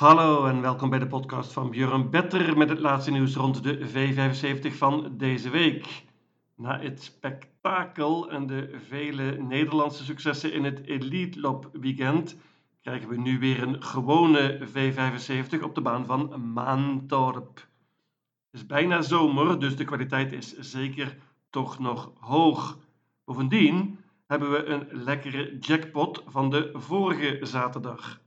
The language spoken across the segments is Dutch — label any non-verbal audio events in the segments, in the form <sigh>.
Hallo en welkom bij de podcast van Björn Better met het laatste nieuws rond de V75 van deze week. Na het spektakel en de vele Nederlandse successen in het Elite Lop weekend krijgen we nu weer een gewone V75 op de baan van Maantorp. Het is bijna zomer, dus de kwaliteit is zeker toch nog hoog. Bovendien hebben we een lekkere jackpot van de vorige zaterdag.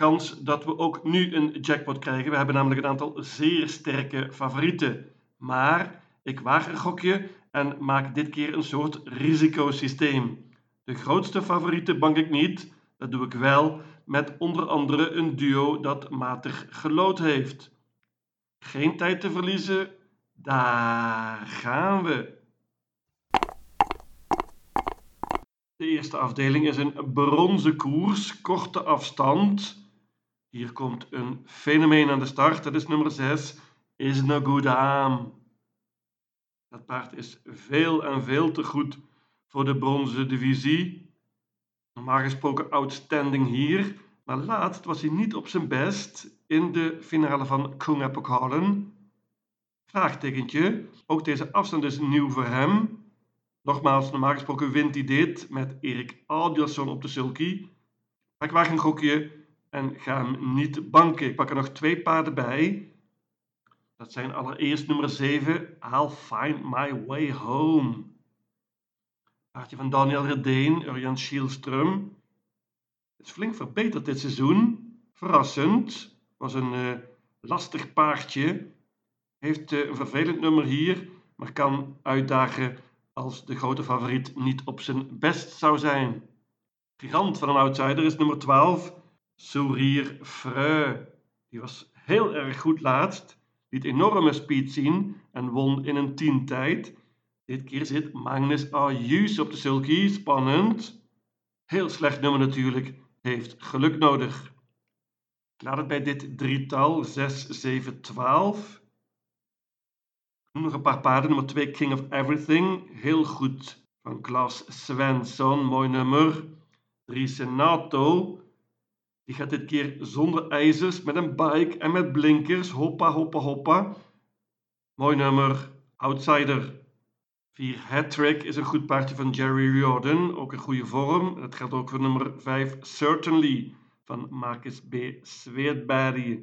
Kans dat we ook nu een jackpot krijgen. We hebben namelijk een aantal zeer sterke favorieten. Maar ik waag een gokje en maak dit keer een soort risicosysteem. De grootste favorieten bank ik niet. Dat doe ik wel met onder andere een duo dat matig gelood heeft. Geen tijd te verliezen. Daar gaan we. De eerste afdeling is een bronzen koers, korte afstand. Hier komt een fenomeen aan de start. Dat is nummer 6, Is No Good Am. Dat paard is veel en veel te goed voor de bronzen divisie. Normaal gesproken outstanding hier, maar laatst was hij niet op zijn best in de finale van Kunga Pokalen. Vraagtekentje, ook deze afstand is nieuw voor hem. Nogmaals, normaal gesproken wint hij dit met Erik Aldiasson op de sulky. Maar ik waag een gokje en ga hem niet banken. Ik pak er nog twee paarden bij. Dat zijn allereerst nummer 7, I'll Find My Way Home. Paardje van Daniel Redeen, Urjan Schielström. Het is flink verbeterd dit seizoen. Verrassend. Was een uh, lastig paardje. Heeft uh, een vervelend nummer hier, maar kan uitdagen als de grote favoriet niet op zijn best zou zijn. Gigant van een outsider is nummer 12, Sourier Freu. Die was heel erg goed laatst, liet enorme speed zien en won in een tientijd. Dit keer zit Magnus Ayus op de sulky, spannend. Heel slecht nummer natuurlijk, heeft geluk nodig. Ik laat het bij dit drietal 6, 7, 12 nog een paar paarden. Nummer 2 King of Everything. Heel goed van Klaas Svensson. Mooi nummer. 3 Senato. Die gaat dit keer zonder ijzers, met een bike en met blinkers. Hoppa, hoppa, hoppa. Mooi nummer. Outsider. 4 Hattrick is een goed paardje van Jerry Riordan. Ook een goede vorm. Dat geldt ook voor nummer 5 Certainly van Marcus B. Sweetberry.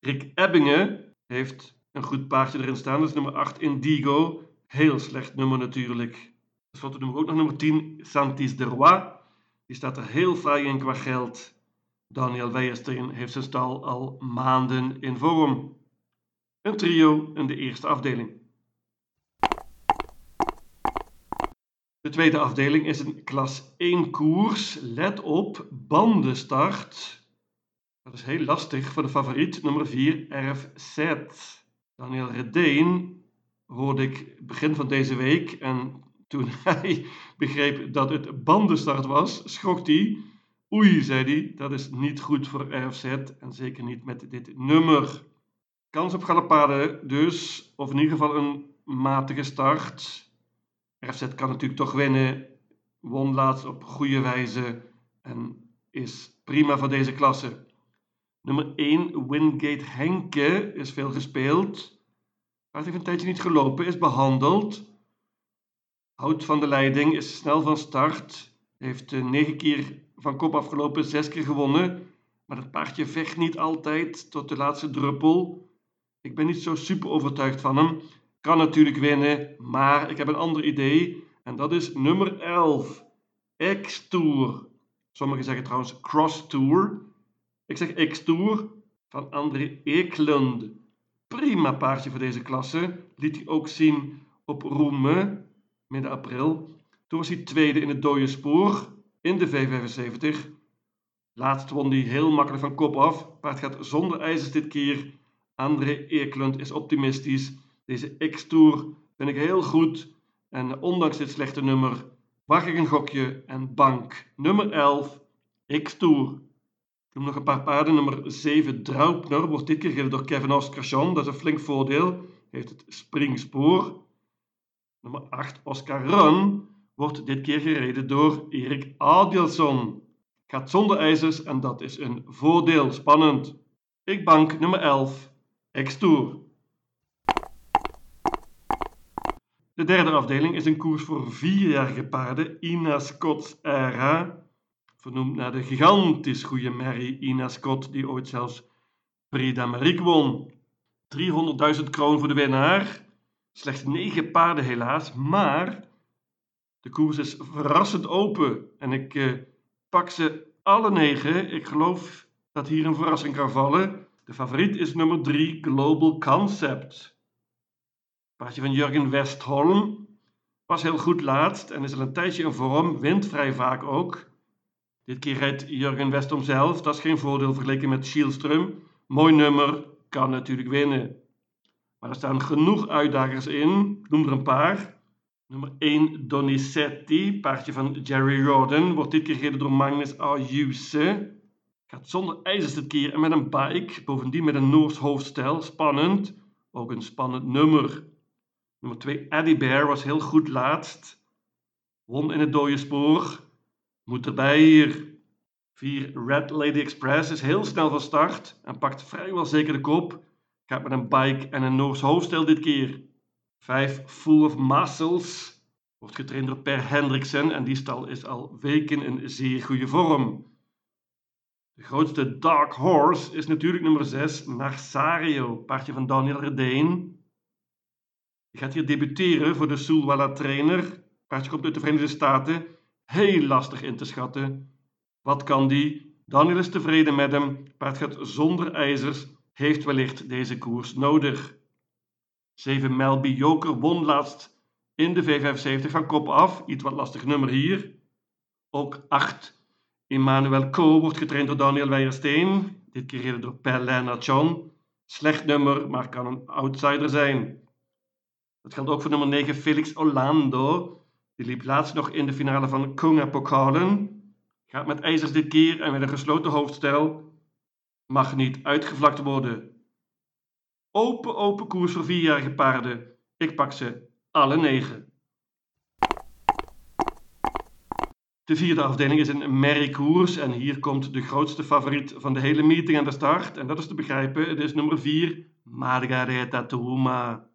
Rick Ebbingen heeft een goed paardje erin staan. Dat is nummer 8 Indigo. Heel slecht nummer natuurlijk. Tenslotte we ook nog nummer 10 Santis de Roi. Die staat er heel fraai in qua geld. Daniel Weijersteen heeft zijn stal al maanden in vorm. Een trio in de eerste afdeling. De tweede afdeling is een klas 1 koers. Let op, bandenstart. Dat is heel lastig voor de favoriet nummer 4 RFZ. Daniel Redeen hoorde ik begin van deze week en toen <laughs> hij begreep dat het bandenstart was, schrok hij. Oei, zei hij, dat is niet goed voor RFZ en zeker niet met dit nummer. Kans op galopade dus, of in ieder geval een matige start. RFZ kan natuurlijk toch winnen, won laatst op goede wijze en is prima voor deze klasse. Nummer 1, Wingate Henke, is veel gespeeld. Hij heeft een tijdje niet gelopen, is behandeld. Houdt van de leiding, is snel van start. Heeft uh, negen keer van kop afgelopen, zes keer gewonnen. Maar het paardje vecht niet altijd tot de laatste druppel. Ik ben niet zo super overtuigd van hem. Kan natuurlijk winnen, maar ik heb een ander idee. En dat is nummer 11. X-Tour. Sommigen zeggen trouwens Cross Tour. Ik zeg X-Tour van André Eklund. Prima paardje voor deze klasse. Liet hij ook zien op Roeme, midden april. Toen was hij tweede in het dode spoor in de V75. Laatst won hij heel makkelijk van kop af. Paard gaat zonder ijzers dit keer. André Eklund is optimistisch. Deze X-Tour vind ik heel goed. En ondanks dit slechte nummer, wacht ik een gokje en bank. Nummer 11, X-Tour. Ik noem nog een paar paarden. Nummer 7, Draupner, wordt dit keer gereden door Kevin Oscarsson. Dat is een flink voordeel. Heeft het springspoor. Nummer 8, Oscar Run, wordt dit keer gereden door Erik Adielson. Gaat zonder ijzers en dat is een voordeel. Spannend. Ik bank nummer 11. X-Tour. De derde afdeling is een koers voor vierjarige paarden, Ina Scott's Era. Vernoemd naar de gigantisch goede Mary Ina Scott, die ooit zelfs Prix won. 300.000 kroon voor de winnaar. Slechts 9 paarden helaas, maar de koers is verrassend open. En ik eh, pak ze alle 9. Ik geloof dat hier een verrassing kan vallen. De favoriet is nummer 3, Global Concept. Paardje van Jurgen Westholm. Was heel goed laatst en is al een tijdje in vorm, wint vrij vaak ook. Dit keer rijdt Jurgen Westholm zelf, dat is geen voordeel vergeleken met Schielström. Mooi nummer, kan natuurlijk winnen. Maar er staan genoeg uitdagers in, ik noem er een paar. Nummer 1 Donizetti, paardje van Jerry Rodden, wordt dit gereden door Magnus Ayuse. Gaat zonder ijzers dit keer en met een bike, bovendien met een Noors hoofdstijl, spannend. Ook een spannend nummer. Nummer 2 Eddie Bear was heel goed laatst. Won in het dode spoor. Moet erbij hier. 4 Red Lady Express is heel snel van start en pakt vrijwel zeker de kop. Gaat met een bike en een Noors hoofdstel dit keer. 5 Full of Muscles wordt getraind door Per Hendriksen en die stal is al weken in zeer goede vorm. De grootste Dark Horse is natuurlijk nummer 6 Narsario, paardje van Daniel Redeen. Die gaat hier debuteren voor de Sulwala trainer. Paardje komt uit de Verenigde Staten. Heel lastig in te schatten. Wat kan die? Daniel is tevreden met hem. Paard gaat zonder ijzers. Heeft wellicht deze koers nodig. 7 Melby Joker won laatst in de V75 van kop af. Iets wat lastig nummer hier. Ook 8 Emmanuel Co wordt getraind door Daniel Weijersteen. Dit keer gereden door Per Lennart John. Slecht nummer, maar kan een outsider zijn. Dat geldt ook voor nummer 9 Felix Orlando. Die liep laatst nog in de finale van Kunga Pokalen. Gaat met ijzers dit keer en met een gesloten hoofdstel. Mag niet uitgevlakt worden. Open, open koers voor vierjarige paarden. Ik pak ze alle negen. De vierde afdeling is een merriekoers en hier komt de grootste favoriet van de hele meeting aan de start. En dat is te begrijpen, het is nummer 4, Margareta Tuma.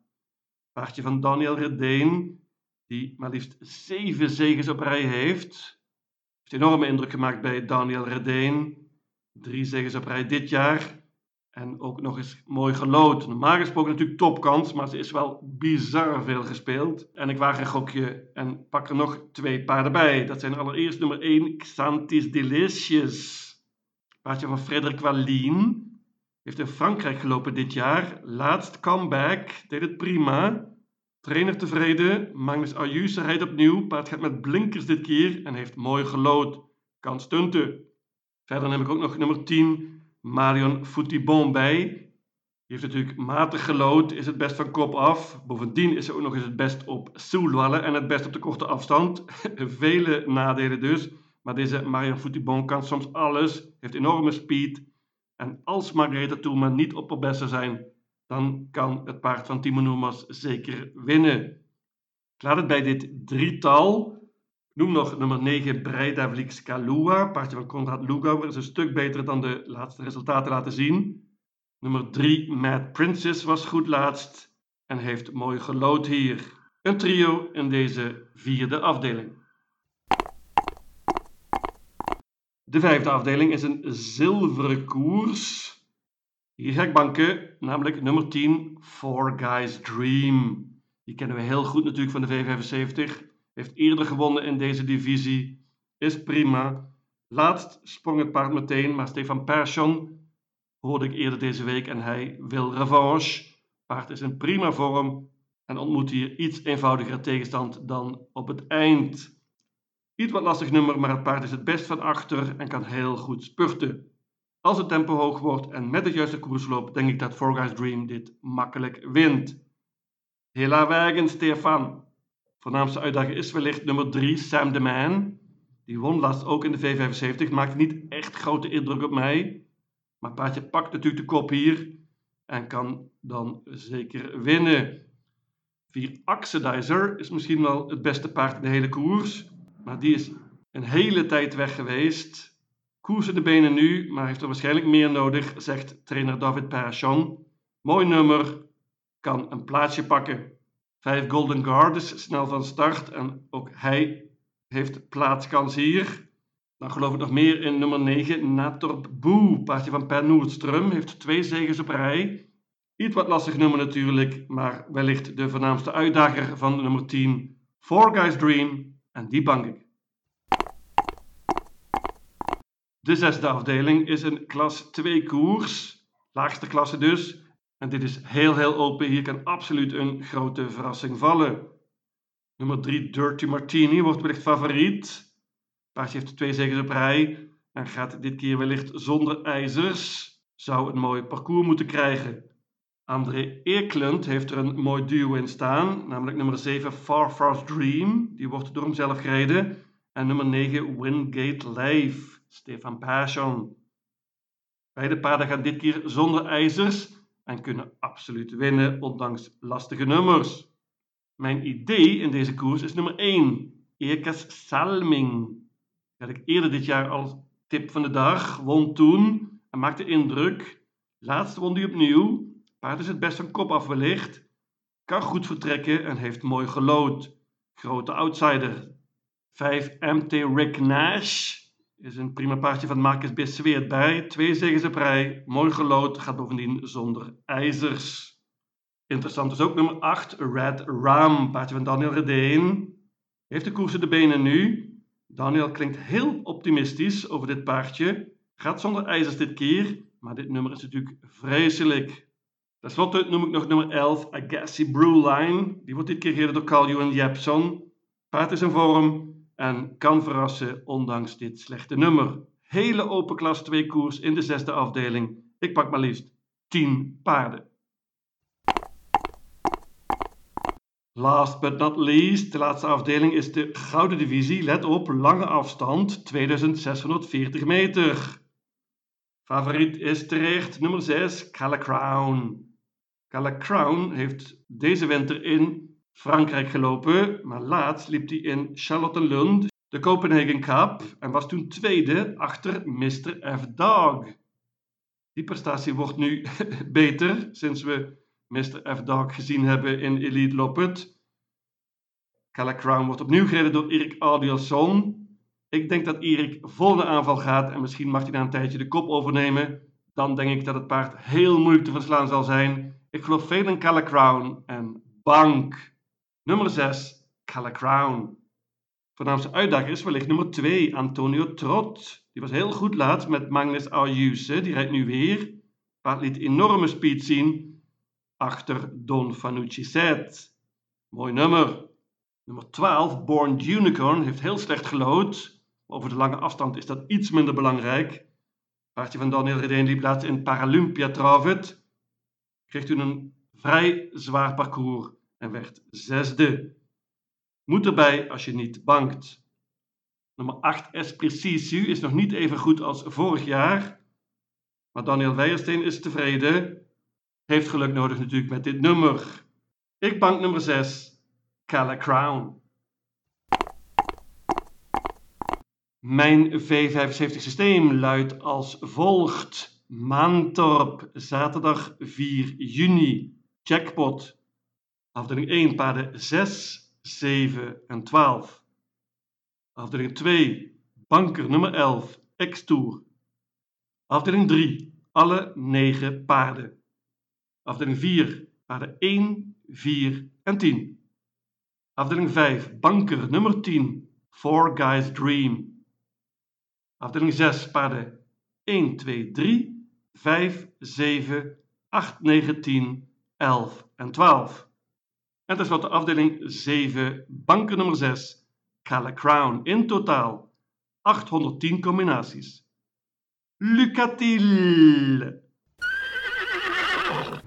Paardje van Daniel Redeen, die maar liefst zeven zegens op rij heeft. Heeft enorme indruk gemaakt bij Daniel Redeen. Drie zegens op rij dit jaar. En ook nog eens mooi gelood. Normaal gesproken natuurlijk topkans, maar ze is wel bizar veel gespeeld. En ik waag een gokje en pak er nog twee paarden bij. Dat zijn allereerst nummer 1, Xantis Delicious. Paardje van Frederik Wallien. Heeft in Frankrijk gelopen dit jaar. Laatst comeback, deed het prima. Trainer tevreden, Magnus Ayuse rijdt opnieuw. Paard gaat met blinkers dit keer en heeft mooi gelood. Kan stunten. Verder heb ik ook nog nummer 10, Marion Foutibon bij. Die heeft natuurlijk matig gelood, is het best van kop af. Bovendien is ze ook nog eens het best op Soulwalle en het best op de korte afstand. <laughs> Vele nadelen dus. Maar deze Marion Foutibon kan soms alles, heeft enorme speed. En als Margaretha Toelman niet op haar beste zijn, dan kan het paard van Timo Noemas zeker winnen. Ik laat het bij dit drietal. Noem nog nummer 9 Breidavlik Kalua, paardje van Konrad Lugauer, is een stuk beter dan de laatste resultaten laten zien. Nummer 3 Mad Princess was goed laatst en heeft mooi gelood hier. Een trio in deze vierde afdeling. De vijfde afdeling is een zilveren koers. Hier ga ik banken, namelijk nummer 10 Four Guys Dream. Die kennen we heel goed natuurlijk van de V75 heeft eerder gewonnen in deze divisie, is prima. Laatst sprong het paard meteen, maar Stefan Persson hoorde ik eerder deze week en hij wil revanche. Paard is in prima vorm en ontmoet hier iets eenvoudigere tegenstand dan op het eind. Iets wat lastig nummer, maar het paard is het best van achter en kan heel goed spurten. Als het tempo hoog wordt en met het juiste koersloop, denk ik dat Four Guys Dream dit makkelijk wint. Hela wagen, Stefan. Voornaamste uitdager is wellicht nummer 3, Sam the Man. Die won laatst ook in de V75. Maakte niet echt grote indruk op mij. Maar paardje pakt natuurlijk de kop hier. En kan dan zeker winnen. 4 Oxidizer is misschien wel het beste paard in de hele koers. Maar die is een hele tijd weg geweest. Koersen de benen nu, maar heeft er waarschijnlijk meer nodig, zegt trainer David Perchon. Mooi nummer, kan een plaatsje pakken. Vijf Golden Guard is snel van start en ook hij heeft plaatskans hier. Dan geloof ik nog meer in nummer 9, Natorp Boe, paardje van Per Noordström, heeft twee zegens op rij. Iets wat lastig nummer natuurlijk, maar wellicht de voornaamste uitdager van nummer 10, Four Guys Dream, en die bank ik. De zesde afdeling is een klas 2 koers, laagste klasse dus. En dit is heel heel open, hier kan absoluut een grote verrassing vallen. Nummer 3 Dirty Martini wordt wellicht favoriet. Paardje heeft twee zegens op rij en gaat dit keer wellicht zonder ijzers. Zou een mooi parcours moeten krijgen. André Eklund heeft er een mooi duo in staan, namelijk nummer 7 Far Fast Dream, die wordt door hem zelf gereden. En nummer 9 Wingate Live, Stefan Passion. Beide paarden gaan dit keer zonder ijzers en kunnen absoluut winnen, ondanks lastige nummers. Mijn idee in deze koers is nummer 1, Ekas Salming. Dat had ik eerder dit jaar als tip van de dag, won toen en maakte indruk. Laatst won hij opnieuw. Paard is het best van kop af wellicht. Kan goed vertrekken en heeft mooi gelood. Grote outsider. 5 MT Rick Nash is een prima paardje van Marcus Besweert bij. Twee zegens op rij. Mooi gelood. Gaat bovendien zonder ijzers. Interessant is ook nummer 8 Red Ram. Paardje van Daniel Redeen. Heeft de koers de benen nu. Daniel klinkt heel optimistisch over dit paardje. Gaat zonder ijzers dit keer. Maar dit nummer is natuurlijk vreselijk. Ten slotte noem ik nog nummer 11, Agassi Brewline. Die wordt dit keer gereden door Carl Johan Jepson. Paard is in vorm en kan verrassen ondanks dit slechte nummer. Hele open klas 2 koers in de zesde afdeling. Ik pak maar liefst 10 paarden. Last but not least, de laatste afdeling is de Gouden Divisie. Let op, lange afstand, 2640 meter. Favoriet is terecht nummer 6, Cala Crown. Cala Crown heeft deze winter in Frankrijk gelopen, maar laatst liep hij in Charlottenlund, de Copenhagen Cup, en was toen tweede achter Mr. F. Dog. Die prestatie wordt nu <laughs> beter sinds we Mr. F. Dog gezien hebben in Elite Loppet. Cala Crown wordt opnieuw gereden door Erik Adielson. Ik denk dat Erik vol de aanval gaat en misschien mag hij na een tijdje de kop overnemen. Dan denk ik dat het paard heel moeilijk te verslaan zal zijn. Ik geloof veel in Cala Crown en bank. Nummer 6, Cala Crown. Voornaamste uitdager is wellicht nummer 2, Antonio Trot. Die was heel goed laat met Magnus Ayuse. Die rijdt nu weer. Paard liet enorme speed zien achter Don Fanucci Set. Mooi nummer. Nummer 12, Born Unicorn, heeft heel slecht gelood. Over de lange afstand is dat iets minder belangrijk. Paardje van Daniel Redeen liep laatst in Paralympia Travet. Kreeg toen een vrij zwaar parcours en werd zesde. Moet erbij als je niet bankt. Nummer 8, Espricisu, is nog niet even goed als vorig jaar. Maar Daniel Weijersteen is tevreden. Heeft geluk nodig natuurlijk met dit nummer. Ik bank nummer 6, Cala Crown. Mijn V75 systeem luidt als volgt. Maantorp, zaterdag 4 juni. Jackpot. Afdeling 1, paarden 6, 7 en 12. Afdeling 2, banker nummer 11, X-Tour. Afdeling 3, alle 9 paarden. Afdeling 4, paarden 1, 4 en 10. Afdeling 5, banker nummer 10, Four Guys Dream. Afdeling 6, paarden 1, 2, 3, 5, 7, 8, 9, 10, 11 en 12. En tenslotte afdeling 7, banken nummer 6, Cala Crown. In totaal 810 combinaties. Lucatil!